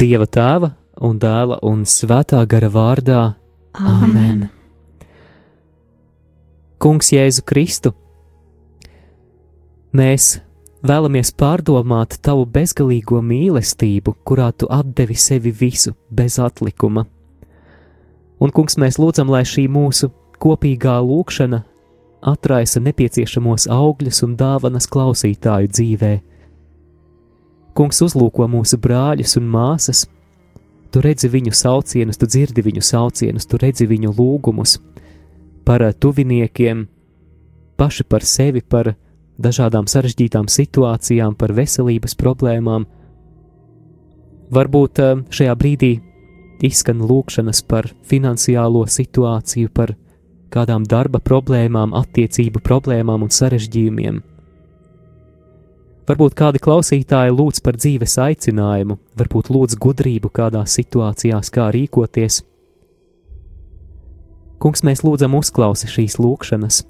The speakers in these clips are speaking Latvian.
Dieva tēva un dēla un svētā gara vārdā. Āmen! Kungs Jēzu Kristu, mēs vēlamies pārdomāt tavu bezgalīgo mīlestību, kurā tu atdevi sevi visu bez atlikuma. Un, kungs, mēs lūdzam, lai šī mūsu kopīgā lūkšana atraisa nepieciešamos augļus un dāvanas klausītāju dzīvē. Kungs uzlūko mūsu brāļus un māsas, tu redzi viņu saucienus, tu dzirdi viņu saucienus, tu redzi viņu lūgumus par tuviniekiem, paši par sevi, par dažādām sarežģītām situācijām, par veselības problēmām. Varbūt eh, šajā brīdī izskan lūkšanas par finansiālo situāciju, par kādām darba problēmām, attiecību problēmām un sarežģījumiem. Varbūt kādi klausītāji lūdz par dzīves aicinājumu, varbūt lūdz gudrību kādās situācijās, kā rīkoties. Kungs, mēs lūdzam uzklausi šīs lūkšanas.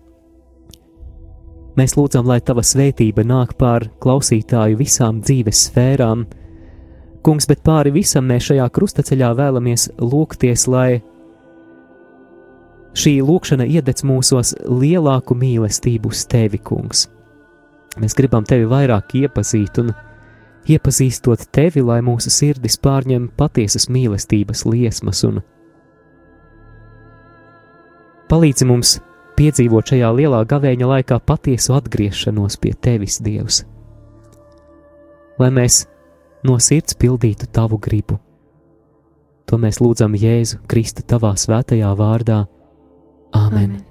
Mēs lūdzam, lai tava svētība nāk pār klausītāju visām dzīves sfērām. Kungs, bet pāri visam mēs šajā krustaceļā vēlamies lūgties, lai šī lūkšana iededz mūsos lielāku mīlestību uz tevi, kungs. Mēs gribam tevi vairāk iepazīt, un iepazīstot tevi, lai mūsu sirdis pārņem patiesas mīlestības liesmas, un palīdzi mums piedzīvot šajā lielā gavēņa laikā patiesu atgriešanos pie tevis, Dievs, lai mēs no sirds pildītu tavu gribu. To mēs lūdzam Jēzu Kristu tavā svētajā vārdā. Āmen! Amen.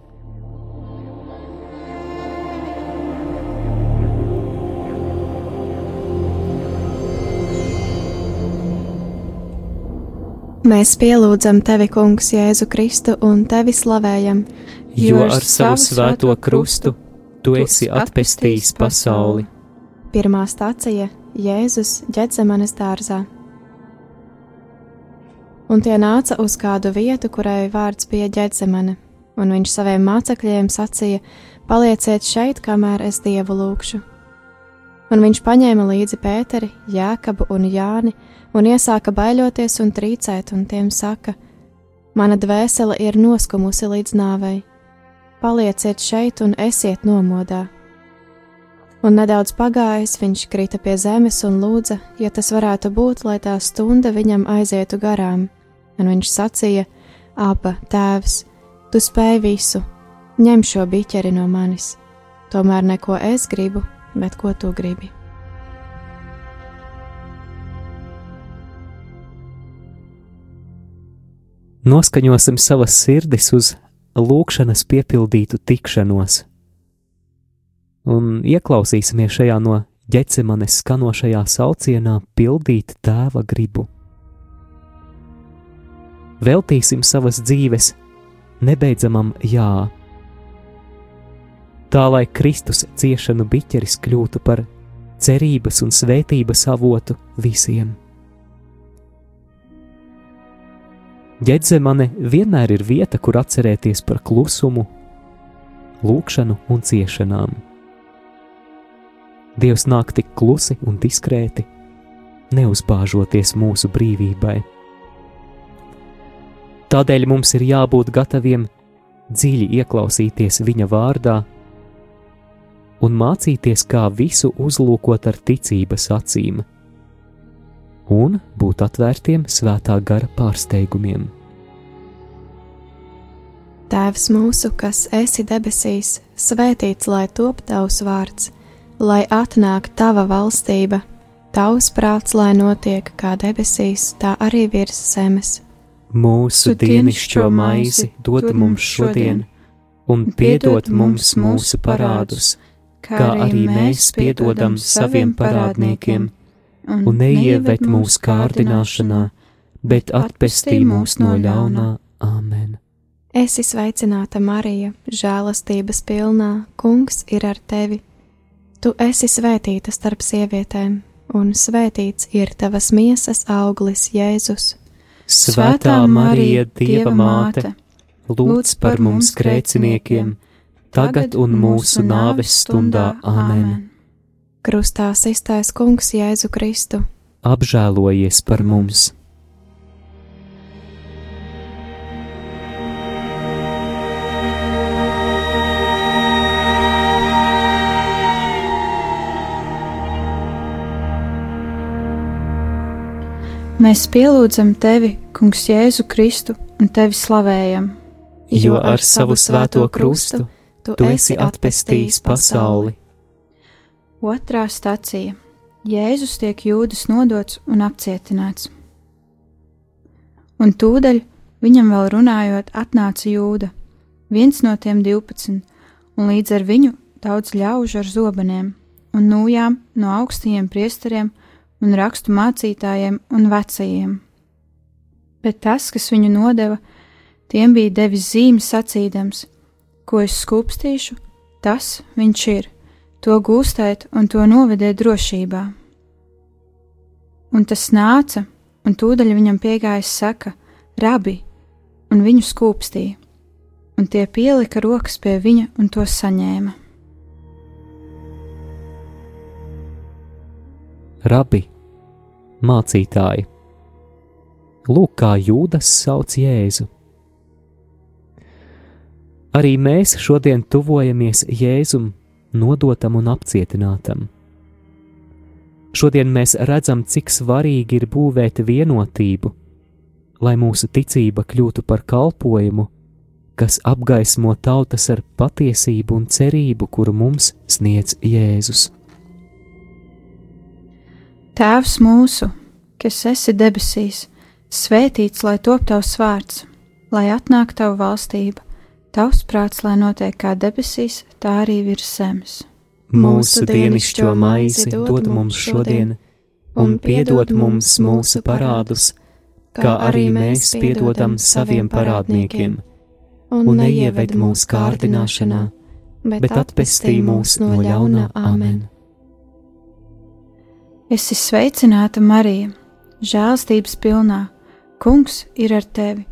Mēs pielūdzam tevi, Kungs, Jēzu Kristu un tevi slavējam, jo ar savu svēto krustu tu esi atpestījis pasauli. Pirmā stācija - Jēzus ģedzemanes dārzā. Un tie nāca uz kādu vietu, kurai vārds bija ģedzemane un viņš saviem mācekļiem sacīja: Palieciet šeit, kamēr es dievu lūkšu. Un viņš paņēma līdzi Pēteri, Jēkabu un Jāni un iesāka baiļoties un trīcēt, un tiem saka: Mana dvēsele ir noskumusi līdz nāvei. Palieciet šeit un esiet nomodā. Un nedaudz pagājis, viņš krita pie zemes un lūdza, ja tas varētu būt, lai tā stunda viņam aizietu garām. Un viņš sacīja: Aba, tēvs, Tu spēj visu, ņem šo biķeri no manis. Tomēr neko es gribu, bet ko tu gribi. Noskaņosim savas sirdis uz lūkšanas piepildītu tikšanos, un ieklausīsimies šajā no ģecemanes skanošajā saucienā pildīt tēva gribu. Veltīsim savas dzīves nebeidzamam jā. Tā lai Kristus ciešanu biķeris kļūtu par cerības un svētības avotu visiem. Ģedzemane vienmēr ir vieta, kur atcerēties par klusumu, lūkšanu un ciešanām. Dievs nāk tik klusi un diskrēti, neuzbāžoties mūsu brīvībai. Tādēļ mums ir jābūt gataviem dziļi ieklausīties viņa vārdā un mācīties, kā visu uzlūkot ar ticības acīm, un būt atvērtiem svētā gara pārsteigumiem. Tēvs mūsu, kas esi debesīs, svētīts lai top tavs vārds, lai atnāk tava valstība, tavs prāts, lai notiek kā debesīs, tā arī virs zemes. Mūsu dienascho maizi dod mums šodien, un piedod mums mūsu parādus, kā arī mēs piedodam saviem parādniekiem, un neieved mūsu kārdināšanā, bet atpestī mūs no ļaunā. Āmen! Esi sveicināta, Marija, žēlastības pilnā, Kungs ir ar tevi. Tu esi svētīta starp sievietēm, un svētīts ir tavas miesas auglis, Jēzus. Svētā Marija, Dieva māte, lūdz par mums grēciniekiem, tagad un mūsu nāves stundā Āmen. Krustā iztaisa Kungs Jēzu Kristu, apžēlojies par mums! Mēs pielūdzam tevi, Kungs, Jēzu Kristu un tevi slavējam. Jo ar savu svēto krustu tu esi atpestījis pasauli. Otrā stacija - Jēzus tiek jūdas nodots un apcietināts. Un tūdaļ viņam vēl runājot, atnāca jūda, viens no tiem divpadsmit, un līdz ar viņu daudz ļaužu ar zobeniem un nūjām no augstajiem priesteriem un rakstu mācītājiem un vecajiem. Bet tas, kas viņu nodeva, tiem bija devis zīmes sacīdams, ko es skūpstīšu, tas viņš ir, to gūstēt un to novedēt drošībā. Un tas nāca, un tūdaļ viņam piegājis saka, rabi, un viņu skūpstīja, un tie pielika rokas pie viņa un to saņēma. Rabi, mācītāji, lūk, kā jūdas sauc Jēzu. Arī mēs šodien tuvojamies Jēzum, nodotam un apcietinātam. Šodien mēs redzam, cik svarīgi ir būvēt vienotību, lai mūsu ticība kļūtu par kalpojumu, kas apgaismo tautas ar patiesību un cerību, kuru mums sniedz Jēzus. Tēvs mūsu, kas esi debesīs, svētīts lai top tavs vārds, lai atnāk tava valstība, tavs prāts, lai notiek kā debesīs, tā arī virs zemes. Mūsu dienascho maizi dod mums šodien, un piedod mums mūsu parādus, kā arī mēs piedodam saviem parādniekiem, un neieved mūsu kārdināšanā, bet atpestī mūs no ļaunā amen. Esi sveicināta, Marija, žēlstības pilnā. Kungs ir ar tevi.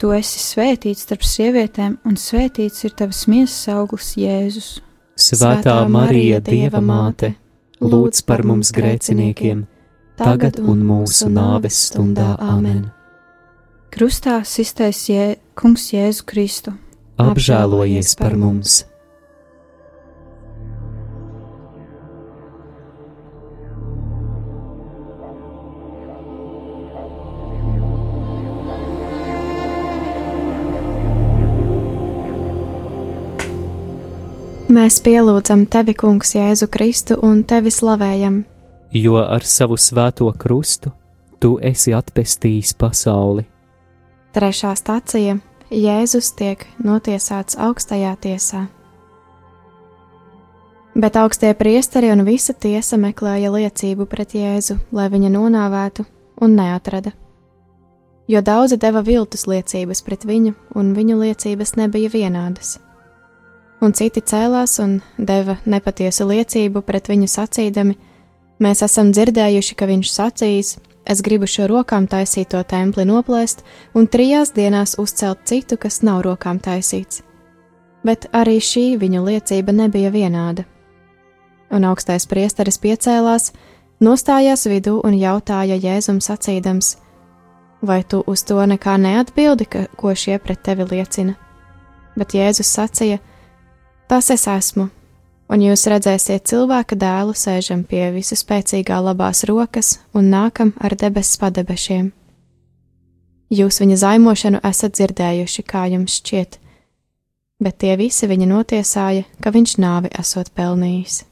Tu esi svētīts starp sievietēm, un svētīts ir tavs miesas auglis, Jēzus. Svētā Marija, Dieva māte, lūdz par mums grēciniekiem, tagad un mūsu nāves stundā Āmen. Krustā iztaisnē Jē, Kungs Jēzu Kristu. Apžēlojies par mums! Mēs pielūdzam tevi, Kungs, Jēzu Kristu un tevi slavējam. Jo ar savu svēto krustu tu esi atpestījis pasauli. Trešā stācija - Jēzus tiek notiesāts augstajā tiesā. Bet augstie priesteri un visa tiesa meklēja liecību pret Jēzu, lai viņa nonāvētu, un neatrada. Jo daudzi deva viltus liecības pret viņu, un viņu liecības nebija vienādas un citi cēlās un deva nepatiesu liecību pret viņu sacīdami: Mēs esam dzirdējuši, ka viņš sacīs: Es gribu šo rokām taisīto templi noplēst un trijās dienās uzcelt citu, kas nav rokām taisīts. Bet arī šī viņu liecība nebija vienāda. Un augstais priesteris piecēlās, nostājās vidū un jautāja Jēzum sacīdams: Vai tu uz to nekā neatbildi, ka, ko šie pret tevi liecina? Bet Jēzus sacīja: Tas es esmu, un jūs redzēsiet cilvēka dēlu sēžam pie visu spēcīgā labās rokas un nākam ar debesu padebešiem. Jūs viņa zaimošanu esat dzirdējuši, kā jums šķiet, bet tie visi viņa notiesāja, ka viņš nāvi esot pelnījis.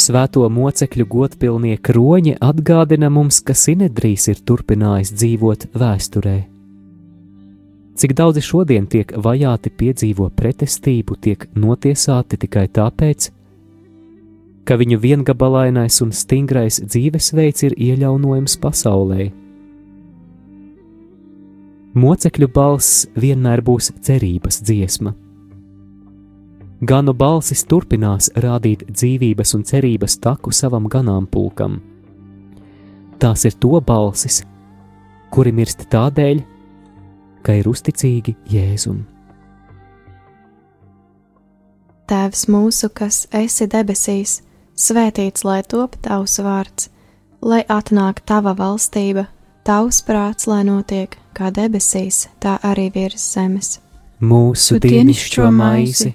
Svēto mocekļu godpilnie kroņi atgādina mums, ka Sinedrijs ir turpinājis dzīvot vēsturē. Cik daudzi šodien tiek vajāti, piedzīvo pretestību, tiek notiesāti tikai tāpēc, ka viņu viengabalainais un stingrais dzīvesveids ir iejaunojams pasaulē. Mocekļu balss vienmēr būs cerības dziesma Ganu balsis turpinās rādīt dzīvības un cerības taku savam ganāmpulkam. Tās ir to balsis, kuri mirst tādēļ, ka ir uzticīgi Jēzum. Tēvs mūsu, kas esi debesīs, svētīts lai top tavs vārds, lai atnāk tava valstība, tavs prāts, lai notiek kā debesīs, tā arī virs zemes. Mūsu dienascho maizi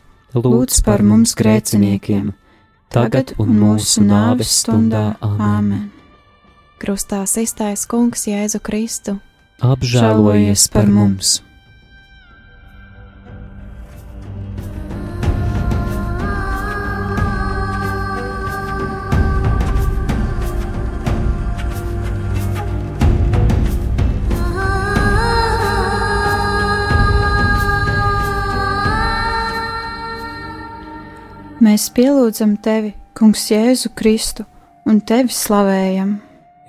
lūdz par mums grēciniekiem, tagad un mūsu nāves stundā. Āmen! Krustā iztaisa Kungs Jēzu Kristu. Apžēlojies par mums! Mēs pielūdzam tevi, Kungs, Jēzu Kristu, un tevi slavējam.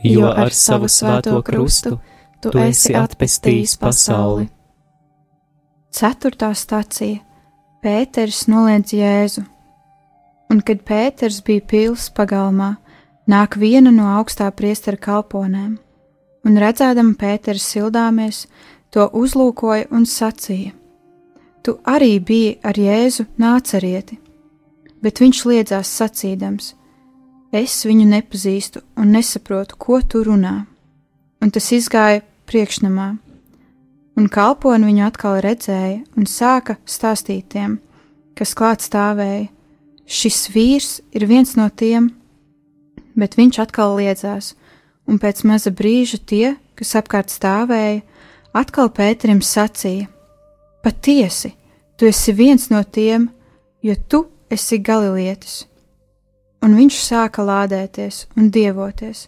Jo ar savu svēto krustu tu esi atpestījis pasauli. Ceturtā stācija - Pēters noliedz Jēzu. Un kad Pēters bija pils pagalmā, nāk viena no augstā priestera kalponēm, un redzēdama Pēters sildāmies, to uzlūkoja un sacīja: Tu arī biji ar Jēzu nācerieti, bet viņš liedzās sacīdams: Es viņu nepazīstu un nesaprotu, ko tu runā. Un tas izgāja priekšnamā, un kalponi viņu atkal redzēja un sāka stāstīt tiem, kas klāt stāvēja. Šis vīrs ir viens no tiem, bet viņš atkal liedzās, un pēc maza brīža tie, kas apkārt stāvēja, atkal Pēterim sacīja: Patiesi, tu esi viens no tiem, jo tu esi galilietis un viņš sāka lādēties un dievoties.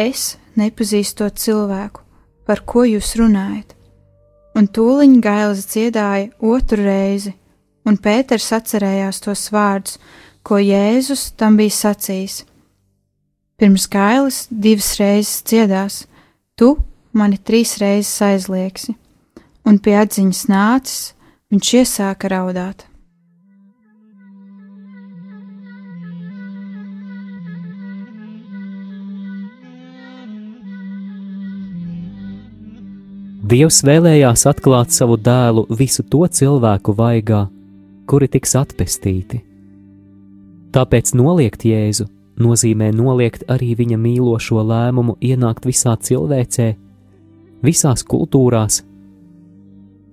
Es nepazīstu to cilvēku, par ko jūs runājat. Un tūliņ gailis dziedāja otru reizi, un Pēters atcerējās tos vārdus, ko Jēzus tam bija sacījis. Pirms gailis divas reizes dziedās, tu mani trīs reizes aizliegsi, un pie atziņas nācis, viņš iesāka raudāt. Dievs vēlējās atklāt savu dēlu visu to cilvēku vaigā, kuri tiks atpestīti. Tāpēc noliegt Jēzu nozīmē noliegt arī viņa mīlošo lēmumu ienākt visā cilvēcē, visās kultūrās,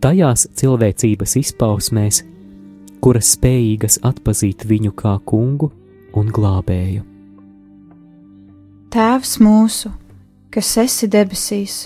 tajās cilvēcības izpausmēs, kuras spējīgas atpazīt viņu kā kungu un glābēju. Tēvs mūsu, kas esi debesīs,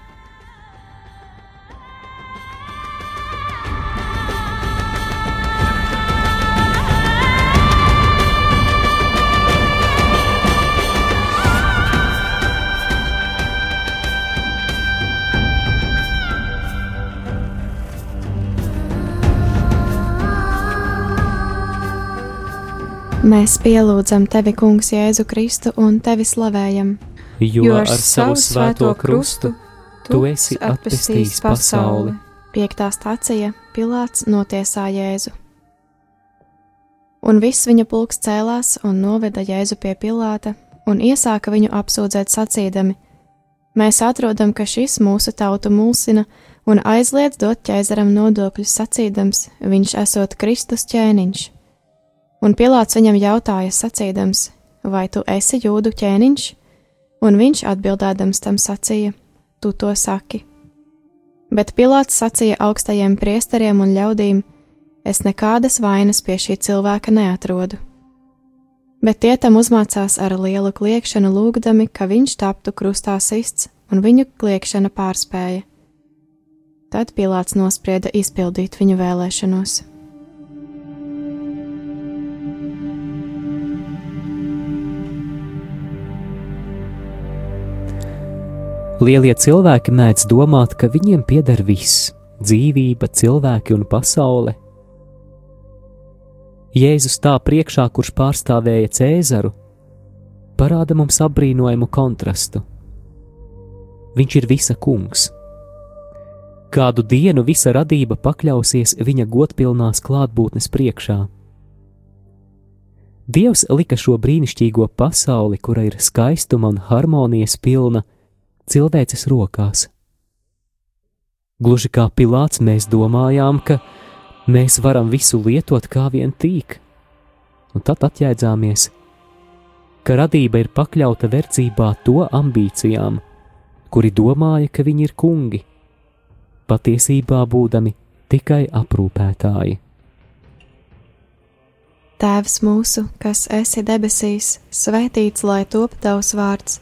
Mēs pielūdzam tevi, Kungs, Jēzu Kristu un tevi slavējam. Jo, jo ar savu svēto krustu tu esi atpestījis pasauli. Piektā stācija Pilārs notiesā Jēzu. Un viss viņa pulks cēlās un noveda Jēzu pie Pilāta un iesāka viņu apsūdzēt sacīdami: Mēs atrodam, ka šis mūsu tautu mulsina un aizliedz dot ķēzaram nodokļus sacīdams, viņš esot Kristus ķēniņš. Un Pilāts viņam jautāja sacīdams: Vai tu esi jūdu ķēniņš? Un viņš atbildēdams tam sacīja: Tu to saki. Bet Pilāts sacīja augstajiem priesteriem un ļaudīm: Es nekādas vainas pie šī cilvēka neatrodu. Bet tie tam uzmācās ar lielu kliekšanu, lūgdami, ka viņš taptu krustā sists, un viņu kliekšana pārspēja. Tad Pilāts nosprieda izpildīt viņu vēlēšanos. Lielie cilvēki mēdz domāt, ka viņiem pieder viss - dzīvība, cilvēki un pasaule, Jēzus tā priekšā, kurš pārstāvēja Cēzaru, parāda mums apbrīnojumu kontrastu. Viņš ir visa kungs. Kādu dienu visa radība pakļausies viņa godpilnās klātbūtnes priekšā. Dievs lika šo brīnišķīgo pasauli, kura ir skaistuma un harmonijas pilna, cilvēces rokās. Gluži kā Pilārs mēs domājām, ka mēs varam visu lietot kā vien tīk. Un tad atjēdzāmies, ka radība ir pakļauta verdzībā to ambīcijām, kuri domāja, ka viņi ir kungi, patiesībā būdami tikai aprūpētāji. Tēvs mūsu, kas esi debesīs, svētīts lai top tavs vārds,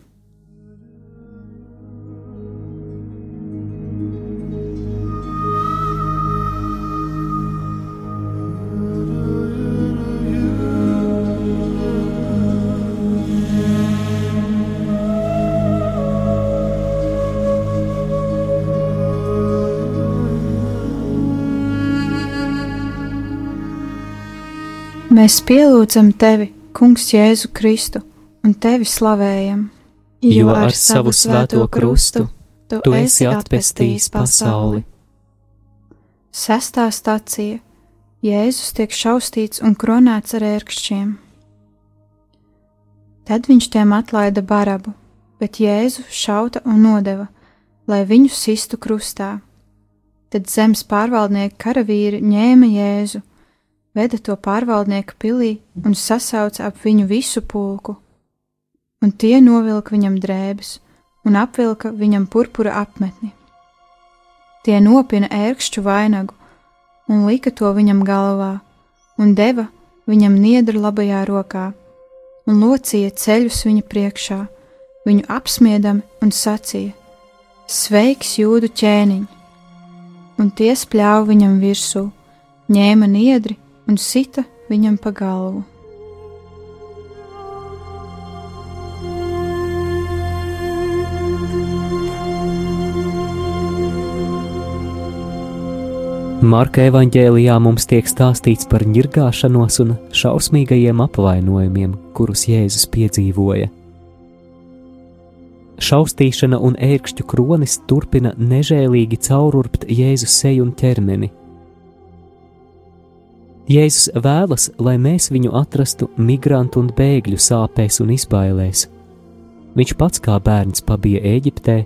Mēs pielūdzam tevi, Kungs, Jēzu Kristu, un tevi slavējam. Jo ar savu svēto krustu tu esi atpestījis pasauli. Sestā stācija Jēzus tiek šaustīts un kronēts ar ērkšķiem. Tad viņš tiem atlaida barabu, bet Jēzu šauta un nodeva, lai viņu sistu krustā. Tad zemes pārvaldnieki karavīri ņēma Jēzu veda to pārvaldnieku pilī un sasauca ap viņu visu pulku, un tie novilka viņam drēbes un apvilka viņam purpura apmetni. Tie nopina ērkšķu vainagu un lika to viņam galvā, un deva viņam niedru labajā rokā, un locīja ceļus viņa priekšā, viņu apsmiedami un sacīja: Sveiks, jūdu ķēniņ! Un tie spļāva viņam virsū, ņēma niedri un sita viņam pa galvu. Marka evanģēlijā mums tiek stāstīts par ņirgāšanos un šausmīgajiem apvainojumiem, kurus Jēzus piedzīvoja. Šaustīšana un ērkšķu kronis turpina nežēlīgi caururbt Jēzus seju un ķermeni. Jēzus vēlas, lai mēs viņu atrastu migrantu un bēgļu sāpēs un izbailēs. Viņš pats kā bērns pabija Eģiptē.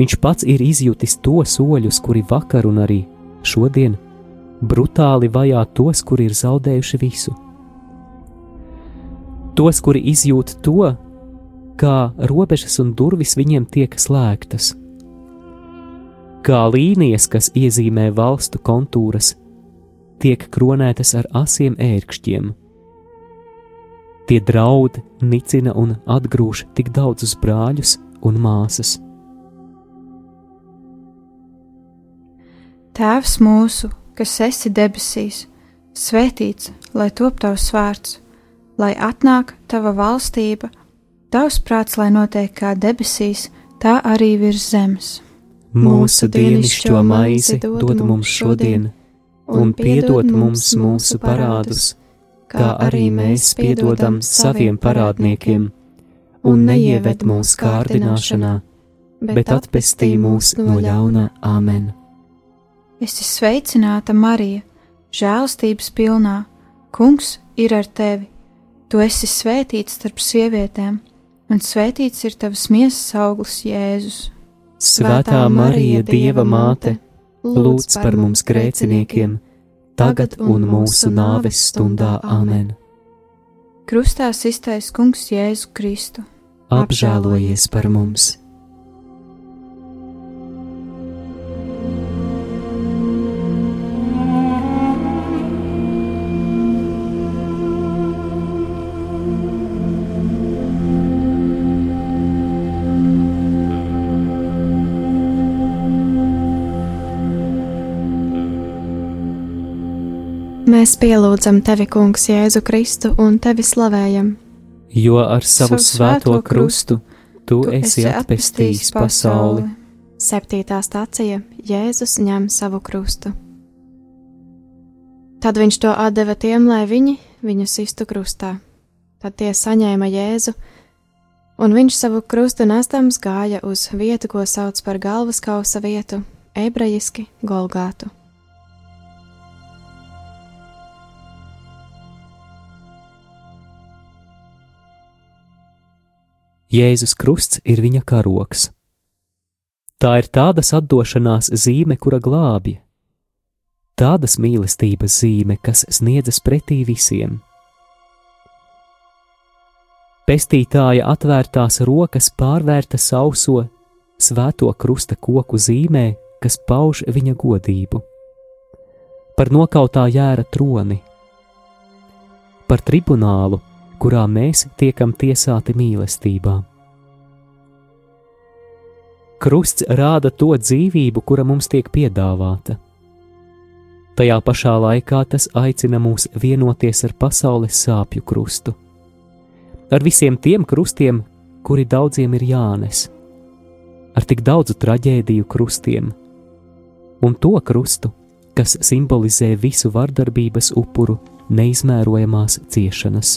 Viņš pats ir izjutis to soļus, kuri vakar un arī šodien brutāli vajā tos, kuri ir zaudējuši visu. Tos, kuri izjūt to, kā robežas un durvis viņiem tiek slēgtas, kā līnijas, kas iezīmē valstu kontūras, tiek kronētas ar asiem ērkšķiem. Tie draud, nicina un atgrūž tik daudzus brāļus un māsas. Tēvs mūsu, kas esi debesīs, svētīts, lai top tavs vārds, lai atnāk tava valstība, tavs prāts, lai notiek kā debesīs, tā arī virs zemes. Mūsu dienascho maizi dod mums šodien, un piedod mums mūsu parādus, kā arī mēs piedodam saviem parādniekiem, un neieved mūsu kārdināšanā, bet atpestī mūs no ļauna. Āmen. Es esmu sveicināta Marija, žēlstības pilnā, Kungs ir ar tevi, tu esi svētīts starp sievietēm, un svētīts ir tavs miesas auglis Jēzus. Svētā Marija, Dieva māte, lūdz par mums grēciniekiem, tagad un mūsu nāves stundā Āmen. Krustā iztaisa Kungs Jēzu Kristu. Apžēlojies par mums! Mēs pielūdzam tevi, Kungs, Jēzu Kristu un tevi slavējam. Jo ar savu svēto krustu tu esi atpestījis pasauli. Septītā stācija Jēzus ņem savu krustu. Tad viņš to atdeva tiem, lai viņi viņu sistu krustā. Tad tie saņēma Jēzu, un viņš savu krustu nestams gāja uz vietu, ko sauc par galvas kausa vietu, ebrejiski Golgātu. Jēzus Krusts ir viņa karoks. Tā ir tādas atdošanās zīme, kura glābj, tādas mīlestības zīme, kas sniedzas pretī visiem. Pestītāja atvērtās rokas pārvērta sauso svēto krusta koku zīmē, kas pauž viņa godību, par nokautā jēra troni, par tribunālu, kurā mēs tiekam tiesāti mīlestībā. Krusts rāda to dzīvību, kura mums tiek piedāvāta. Tajā pašā laikā tas aicina mūs vienoties ar pasaules sāpju krustu, ar visiem tiem krustiem, kuri daudziem ir jānes, ar tik daudzu traģēdiju krustiem, un to krustu, kas simbolizē visu vardarbības upuru neizmērojamās ciešanas.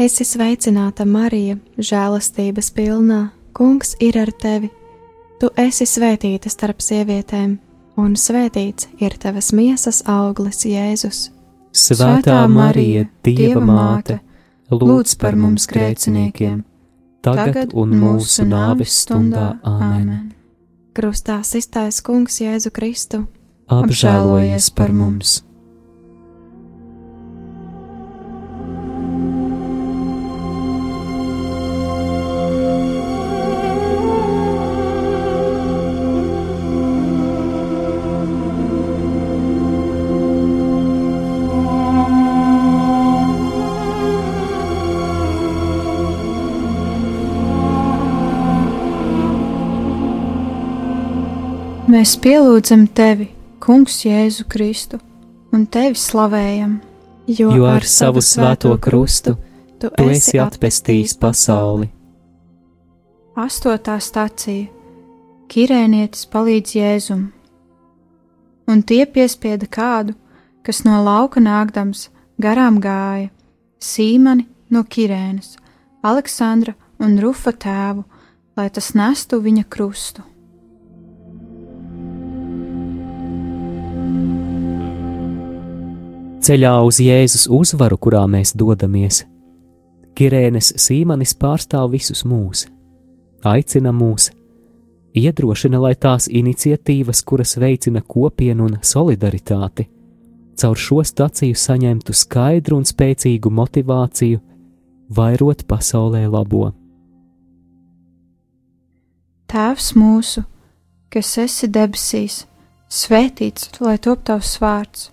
Esi sveicināta, Marija, žēlastības pilnā, Kungs ir ar tevi. Tu esi svētīta starp sievietēm, un svētīts ir tavas miesas auglis, Jēzus. Svētā Marija, Dieva māte, lūdz par mums grēciniekiem, tagad un mūsu nāves stundā Āmen. Krustā iztaisa Kungs Jēzu Kristu. Apžēlojies par mums! Mēs pielūdzam tevi, Kungs, Jēzu Kristu, un tevi slavējam. Jo, jo ar savu svēto krustu tu esi atpestījis pasauli. Astotā stācija Kirēnietis palīdz Jēzum, un tie piespieda kādu, kas no lauka nākdams garām gāja, Sīmani no Kirēnas, Aleksandra un Rufa tēvu, lai tas nestu viņa krustu. Ceļā uz Jēzus uzvaru, kurā mēs dodamies, Kirēnes Sīmanis pārstāv visus mūs, aicina mūs, iedrošina, lai tās iniciatīvas, kuras veicina kopienu un solidaritāti, caur šo staciju saņemtu skaidru un spēcīgu motivāciju vairot pasaulē labo. Tēvs mūsu, kas esi debesīs, svētīts, lai top tavs vārds,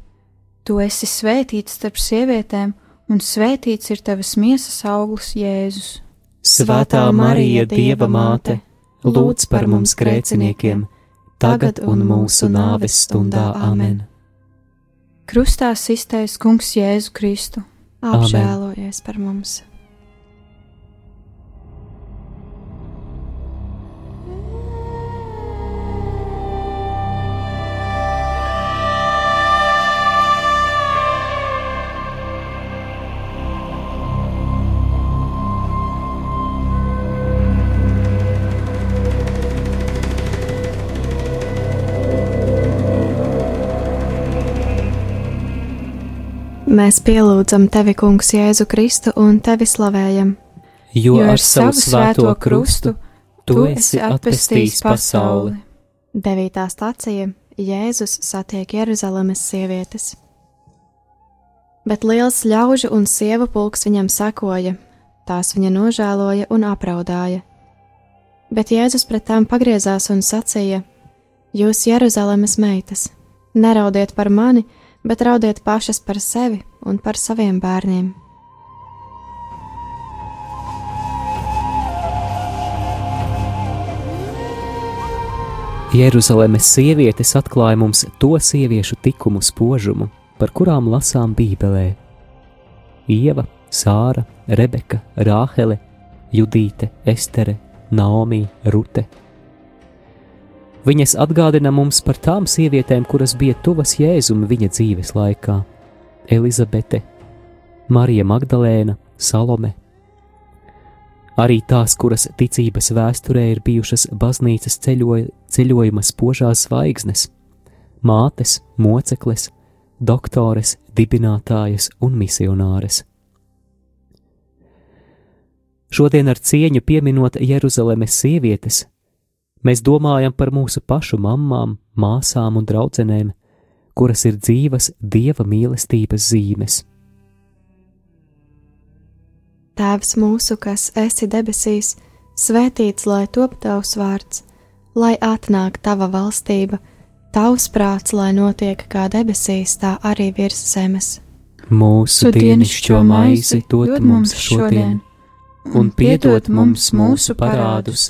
Tu esi svētīts starp sievietēm, un svētīts ir tavas miesas auglis, Jēzus. Svētā Marija, Dieva māte, lūdz par mums grēciniekiem, tagad un mūsu nāves stundā amen. Krustā iztaisnē Kungs Jēzu Kristu. Apžēlojies par mums! Mēs pielūdzam tevi, Kungs, Jēzu Kristu un tevi slavējam. Jo ar savu svēto krustu tu esi atpestījis pasauli. Devītā stācija Jēzus satiek Jeruzalemes sievietes. Bet liels ļaužu un sievu pulks viņam sekoja, tās viņa nožēloja un apraudāja. Bet Jēzus pret tām pagriezās un sacīja: Jūs, Jeruzalemes meitas, neraudiet par mani, bet raudiet pašas par sevi un par saviem bērniem. Jeruzalemes sievietes atklāja mums to sieviešu tikumu spožumu, par kurām lasām Bībelē. Ieva, Sāra, Rebeka, Rāhele, Judīte, Estere, Naomi, Rute, Viņas atgādina mums par tām sievietēm, kuras bija tuvas Jēzum viņa dzīves laikā - Elizabete, Marija Magdalēna, Salome. Arī tās, kuras ticības vēsturē ir bijušas baznīcas ceļoj, ceļojuma spožās zvaigznes, mātes, mocekles, doktores, dibinātājas un misionāres. Šodien ar cieņu pieminot Jeruzalemes sievietes, Mēs domājam par mūsu pašu mamām, māsām un draudzenēm, kuras ir dzīvas dieva mīlestības zīmes. Tēvs mūsu, kas esi debesīs, svētīts lai top tavs vārds, lai atnāk tava valstība, tavs prāts, lai notiek kā debesīs, tā arī virs zemes. Mūsu dienascho maizi dod mums šodien, un piedod mums mūsu parādus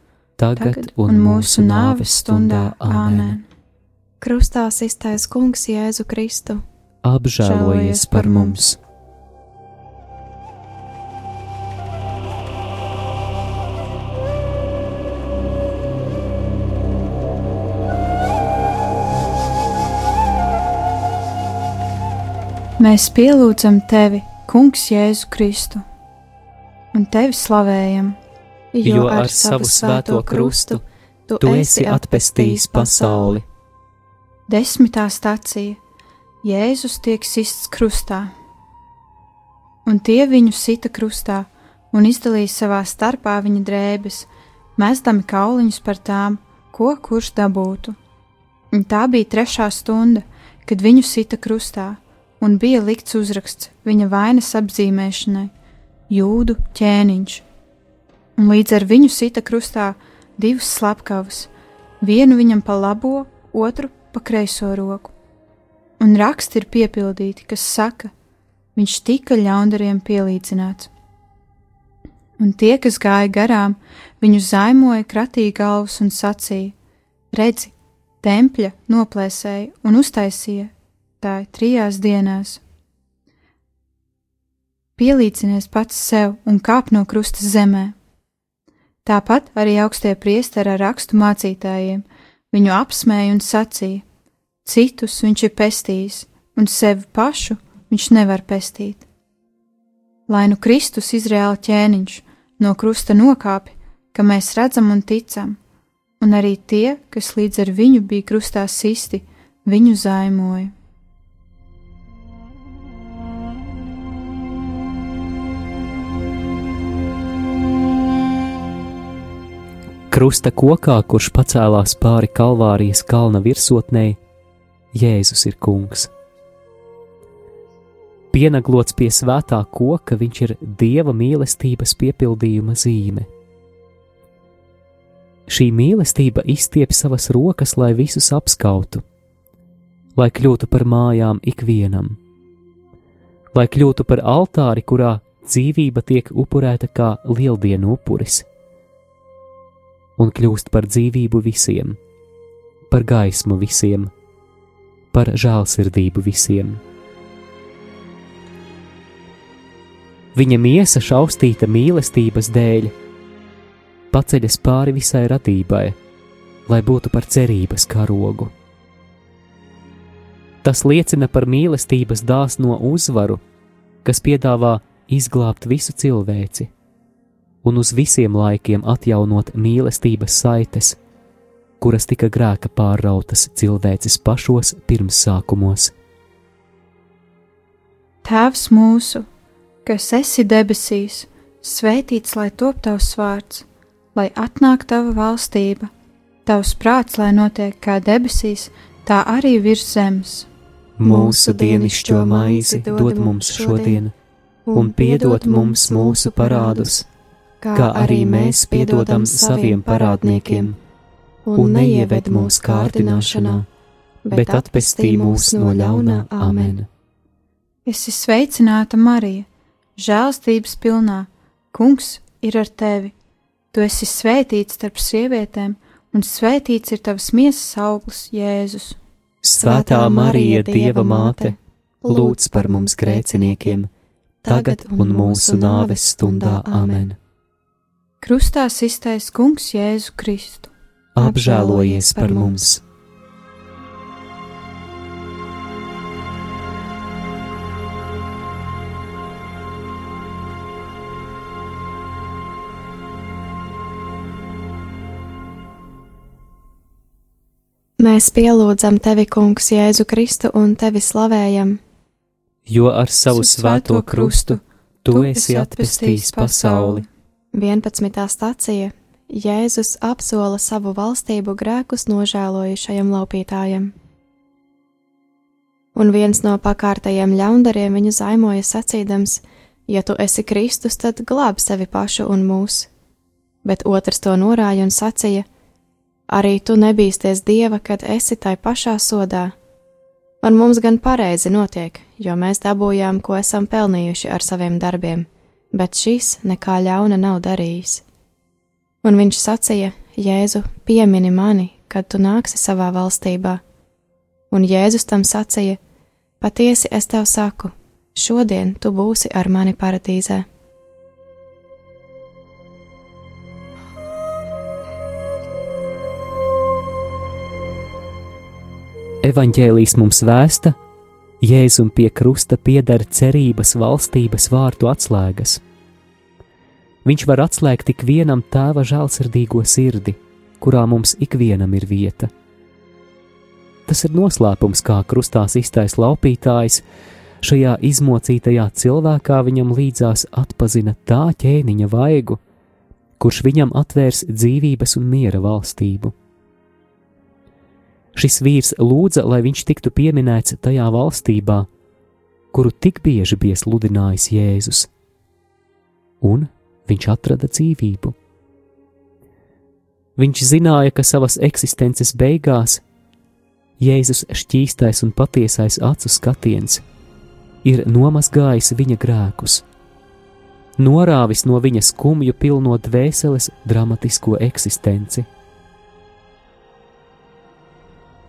Tagad un mūsu nāves stundā. Āmen! Krustā iztaisa Kungs Jēzu Kristu. Apžēlojies par mums! Mēs pielūdzam tevi, Kungs, Jēzu Kristu, un tevi slavējam jo ar savu svēto krustu tu esi atpestījis pasauli. Desmitā stācija. Jēzus tiek sists krustā, un tie viņu sita krustā un izdalīja savā starpā viņa drēbes, mēsdami kauliņus par tām, ko kurš dabūtu. Un tā bija trešā stunda, kad viņu sita krustā, un bija likts uzraksts viņa vainas apzīmēšanai. Jūdu ķēniņš, un līdz ar viņu sita krustā divas slepkavas, vienu viņam pa labo, otru pa kreiso roku. Un raksti ir piepildīti, kas saka, viņš tika ļaundariem pielīdzināts. Un tie, kas gāja garām, viņu zaimoja, kratīja galvas un sacīja: Redzi, tempļa noplēsēja un uztaisīja tā trijās dienās. Pielīdzinies pats sev un kāp no krusta zemē. Tāpat arī augstie priesteri ar rakstu mācītājiem viņu apsmēja un sacīja: Citus viņš ir pestījis, un sevi pašu viņš nevar pestīt. Lai nu Kristus Izraēla ķēniņš no krusta nokāpi, ka mēs redzam un ticam, un arī tie, kas līdz ar viņu bija krustā sisti, viņu zaimoja. Krusta kokā, kurš pacēlās pāri Kalvārijas kalna virsotnei, Jēzus ir kungs. Pienaglots pie svētā koka, viņš ir dieva mīlestības piepildījuma zīme. Šī mīlestība izstiep savas rokas, lai visus apskautu, lai kļūtu par mājām ikvienam, lai kļūtu par altāri, kurā dzīvība tiek upurēta kā lieldienu upuris un kļūst par dzīvību visiem, par gaismu visiem, par žēlsirdību visiem. Viņa miesa šaustīta mīlestības dēļ, paceļas pāri visai radībai, lai būtu par cerības karogu. Tas liecina par mīlestības dāsno uzvaru, kas piedāvā izglābt visu cilvēci un uz visiem laikiem atjaunot mīlestības saites, kuras tika grēka pārrautas cilvēces pašos pirmsākumos. Tēvs mūsu, kas esi debesīs, svētīts lai top tavs vārds, lai atnāk tava valstība, tavs prāts, lai notiek kā debesīs, tā arī virs zemes. Mūsu dienascho maizi dod mums šodien, un piedod mums mūsu parādus kā arī mēs piedodam saviem parādniekiem, un neieved mūsu kārdināšanā, bet atpestī mūs no ļaunā amen. Es esmu sveicināta Marija, žēlstības pilnā, Kungs ir ar tevi. Tu esi svētīts starp sievietēm, un svētīts ir tavs miesas auglis, Jēzus. Svētā Marija, Dieva māte, lūdz par mums grēciniekiem, tagad un mūsu nāves stundā amen. Krustā iztais Kungs Jēzu Kristu. Apžēlojies par mums! Mēs pielūdzam tevi, Kungs, Jēzu Kristu un tevi slavējam. Jo ar savu svēto krustu tu esi atpestījis pasauli 11. stācija Jēzus apsola savu valstību grēkus nožēlojušajam laupītājam. Un viens no pakārtajiem ļaundariem viņu zaimoja sacīdams: Ja tu esi Kristus, tad glāb sevi pašu un mūs. Bet otrs to norāja un sacīja: Arī tu nebīsties dieva, kad esi tai pašā sodā. Un mums gan pareizi notiek, jo mēs dabūjām, ko esam pelnījuši ar saviem darbiem bet šis nekā ļauna nav darījis. Un viņš sacīja: Jēzu, piemini mani, kad tu nāksi savā valstībā. Un Jēzus tam sacīja: Patiesi es tev saku, šodien tu būsi ar mani paradīzē. Evanģēlijas mums vēsta, Jēzum pie krusta pieder cerības valstības vārtu atslēgas. Viņš var atslēgt tik vienam tēva žēlsirdīgo sirdi, kurā mums ikvienam ir vieta. Tas ir noslēpums, kā krustā iztais laupītājs, šajā izmocītajā cilvēkā viņam līdzās atpazina tā ķēniņa vaigu, kurš viņam atvērs dzīvības un miera valstību. Šis vīrs lūdza, lai viņš tiktu pieminēts tajā valstībā, kuru tik bieži bija sludinājis Jēzus. un viņš atrada dzīvību. Viņš zināja, ka savas eksistences beigās Jēzus šķīstais un patiesais acu skatiens ir nomazgājis viņa grēkus, norāvis no viņa skumju pilno dvēseles dramatisko eksistenci.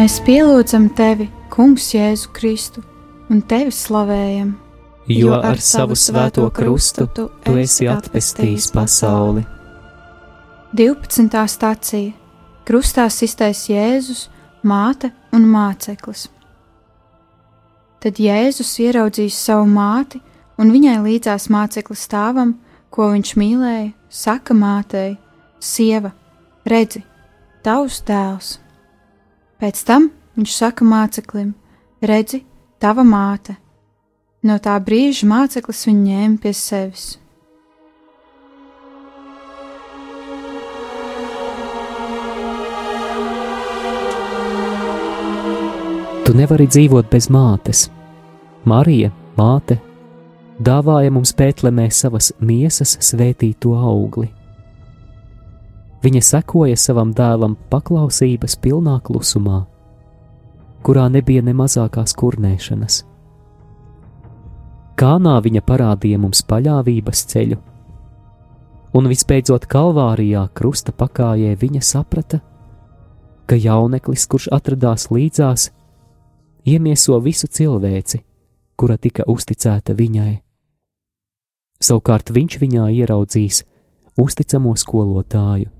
Mēs pielūdzam tevi, Kungs, Jēzu Kristu, un tevi slavējam. Jo ar savu svēto krustu tu esi atpestījis pasauli. 12. stācija Krustā iztais Jēzus, māte un māceklis. Tad Jēzus ieraudzījis savu māti un viņai līdzās māceklis stāvam, ko viņš mīlēja, saka mātei: Sieva, redzi, tavs dēls! Pēc tam viņš saka māceklim: Redzi, tava māte! No tā brīža māceklis viņu ņēma pie sevis. Tu nevari dzīvot bez mātes. Marija, māte, dāvāja mums pētlemē savas miesas svētīto augli. Viņa sekoja savam dēlam paklausības pilnā klusumā, kurā nebija ne mazākās kurnēšanas. Kānā viņa parādīja mums paļāvības ceļu, un visbeidzot Kalvārijā krusta pakājē viņa saprata, ka jauneklis, kurš atradās līdzās, iemieso visu cilvēci, kura tika uzticēta viņai. Savukārt viņš viņā ieraudzīs uzticamo skolotāju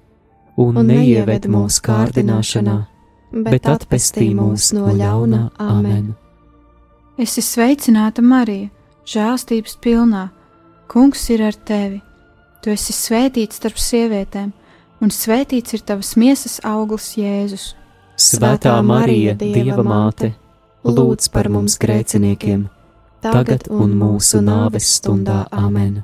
un neieved mūsu kārdināšanā, bet atpestī mūs no ļauna. Amen! Es esmu sveicināta Marija, žēlstības pilnā. Kungs ir ar tevi. Tu esi svētīts starp sievietēm, un svētīts ir tavas miesas auglis Jēzus. Svētā Marija, Dieva māte, lūdz par mums grēciniekiem, tagad un mūsu nāves stundā. Amen!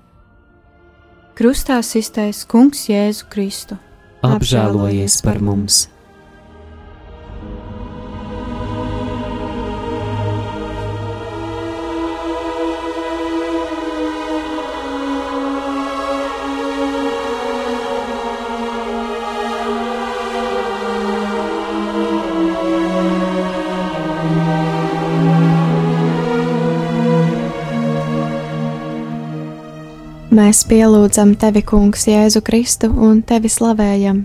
Krustā iztais Kungs Jēzu Kristu apžēlojies par mums! Mēs pielūdzam tevi, Kungs, Jēzu Kristu un tevi slavējam.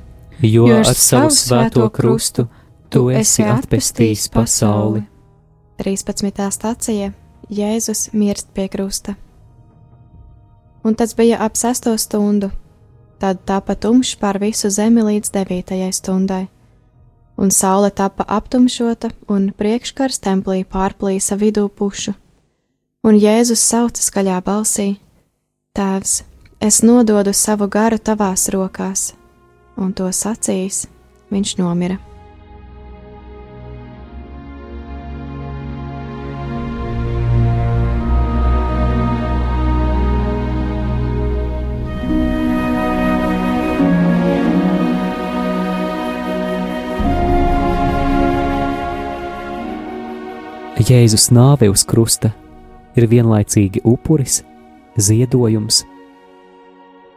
Jo, jo ar savu svēto krustu tu esi atpestījis pasauli. 13. stācija Jēzus mirst pie krusta. Un tas bija ap sesto stundu, tad tāpat tumšs pār visu zemi līdz devītajai stundai. un saule tapa aptumšota, un priekškars templī pārplīsa vidū pušu. Un Jēzus sauca skaļā balsī: Tēvs, es nododu savu garu tavās rokās, un to sacījis, viņš nomira. Jēzus nāve uz krusta ir vienlaicīgi upuris, ziedojums,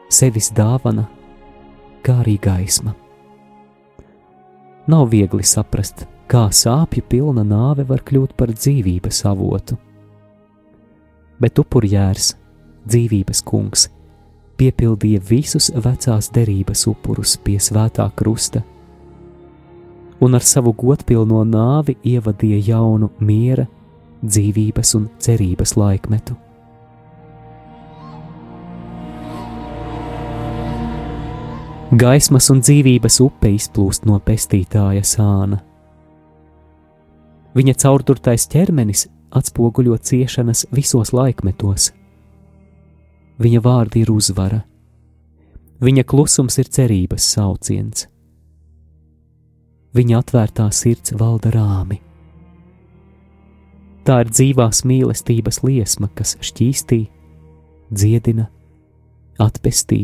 sevis dāvana, kā arī gaisma. Nav viegli saprast, kā sāpju pilna nāve var kļūt par dzīvības avotu. Bet upurjērs, dzīvības kungs, piepildīja visus vecās derības upurus pie svētā krusta un ar savu godpilno nāvi ievadīja jaunu miera, dzīvības un cerības laikmetu. Gaismas un dzīvības upe izplūst no pestītāja sāna. Viņa caurdurtais ķermenis atspoguļo ciešanas visos laikmetos. Viņa vārdi ir uzvara, viņa klusums ir cerības sauciens viņa atvērtā sirds valda rāmi. Tā ir dzīvās mīlestības liesma, kas šķīstī, dziedina, atpestī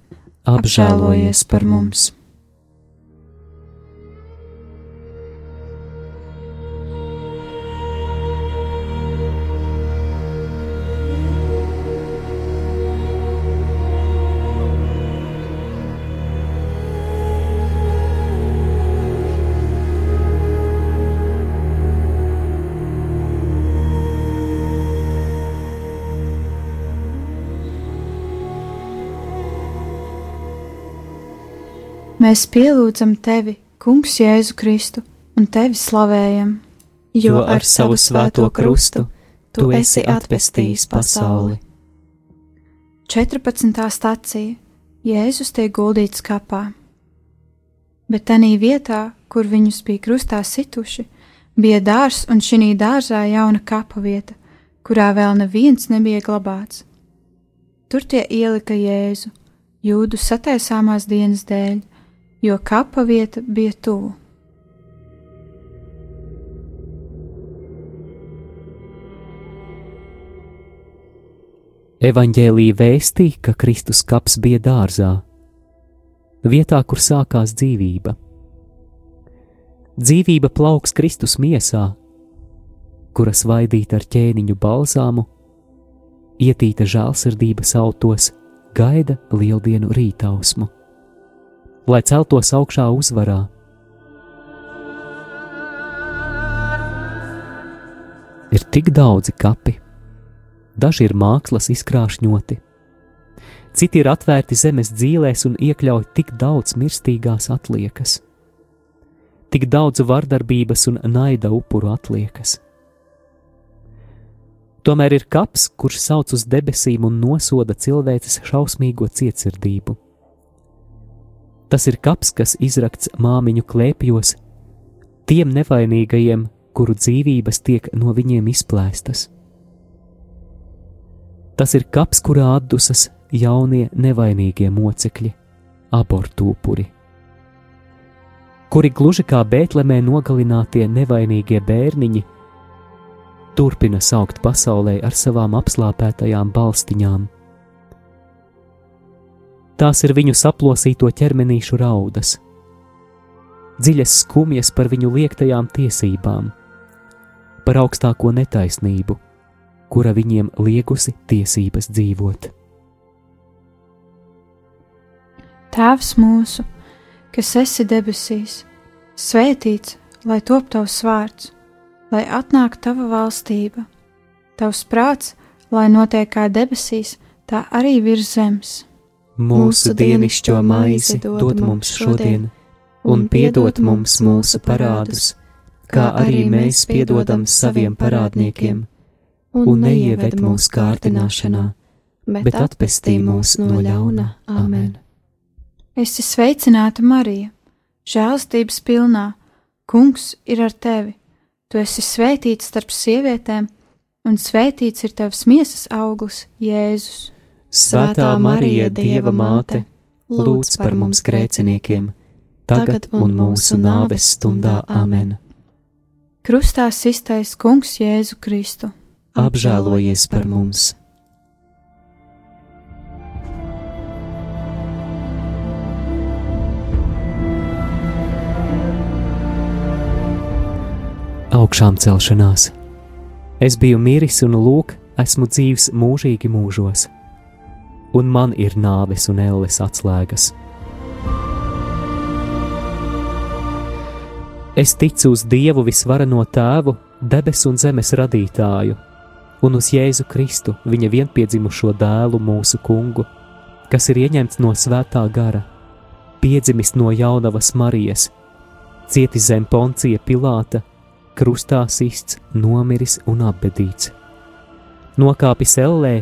apžēlojies par mums! Mēs pielūdzam tevi, Kungs, Jēzu Kristu, un tevi slavējam, jo ar savu svēto krustu tu esi atpestījis pasauli. 14. stācija Jēzus tiek guldīts kapā, bet tajā vietā, kur viņus bija krustā situši, bija dārzs un šī dārzā jauna kapa vieta, kurā vēl neviens nebija glabāts. Tur tie ielika Jēzu, jūdu sataisāmās dienas dēļ, jo kapa vieta bija tuvu. Evanģēlīja vēstīja, ka Kristus kaps bija dārzā, vietā, kur sākās dzīvība. Dzīvība plauks Kristus miesā, kuras vaidīta ar ķēniņu balzāmu, ietīta žēlsirdības autos, gaida lieldienu rītausmu lai celtos augšā uzvarā. Ir tik daudzi kapi, daži ir mākslas izkrāšņoti, citi ir atvērti zemes dzīvēs un iekļauj tik daudz mirstīgās atliekas, tik daudz vardarbības un naida upuru atliekas. Tomēr ir kaps, kurš sauc uz debesīm un nosoda cilvēces šausmīgo cietsirdību. Tas ir kaps, kas izrakts māmiņu klēpjos, tiem nevainīgajiem, kuru dzīvības tiek no viņiem izplēstas. Tas ir kaps, kurā atdusas jaunie nevainīgie mocekļi, abortu upuri. kuri gluži kā Bēltlemē nogalinātie nevainīgie bērniņi, turpina saukt pasaulē ar savām apslāpētajām balstiņām. Tās ir viņu saplosīto ķermenīšu raudas, dziļas skumjas par viņu liektajām tiesībām, par augstāko netaisnību, kura viņiem liegusi tiesības dzīvot. Tēvs mūsu, kas esi debesīs, svētīts, lai top tavs vārds, lai atnāk tava valstība, tavs prāts, lai notiek kā debesīs, tā arī virs zemes. Mūsu dienascho maizi dod mums šodien, un piedod mums mūsu parādus, kā arī mēs piedodam saviem parādniekiem, un neieved mūsu kārdināšanā, bet atpestī mūs no ļauna. Amen! Esi sveicināta, Marija, žēlstības pilnā, Kungs ir ar tevi! Tu esi svētīts starp sievietēm, un svētīts ir tavs miesas auglis, Jēzus. Svētā Marija, Dieva māte, lūdz par mums grēciniekiem, tagad un mūsu nāves stundā Āmen. Krustā iztais Kungs Jēzu Kristu. Apžēlojies par mums! augšām celšanās. Es biju miris un lūk, esmu dzīves mūžīgi mūžos, un man ir nāves un elles atslēgas. Es ticu uz Dievu visvarano tēvu, debesu un zemes radītāju, un uz Jēzu Kristu, viņa vienpiedzimušo dēlu, mūsu kungu, kas ir ieņemts no svētā gara, piedzimis no jaunavas Marijas, cietis zem Poncija Pilāta, krustā sists, nomiris un apbedīts. Nokāpis ellē,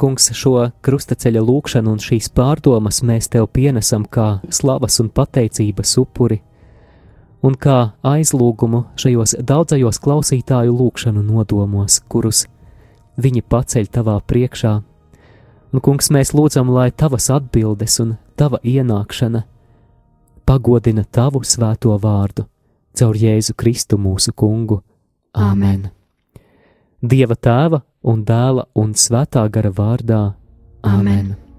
Kungs, šo krustaceļa lūgšanu un šīs pārdomas mēs tev pienesam kā slavas un pateicības upuri, un kā aizlūgumu šajos daudzajos klausītāju lūgšanu nodomos, kurus viņi paceļ tavā priekšā. Un, kungs, mēs lūdzam, lai tavas atbildes un tava ienākšana pagodina tavu svēto vārdu caur Jēzu Kristu mūsu kungu. Āmen! Amen. Dieva tēva un dēla un svētā gara vārdā. Amen! Amen.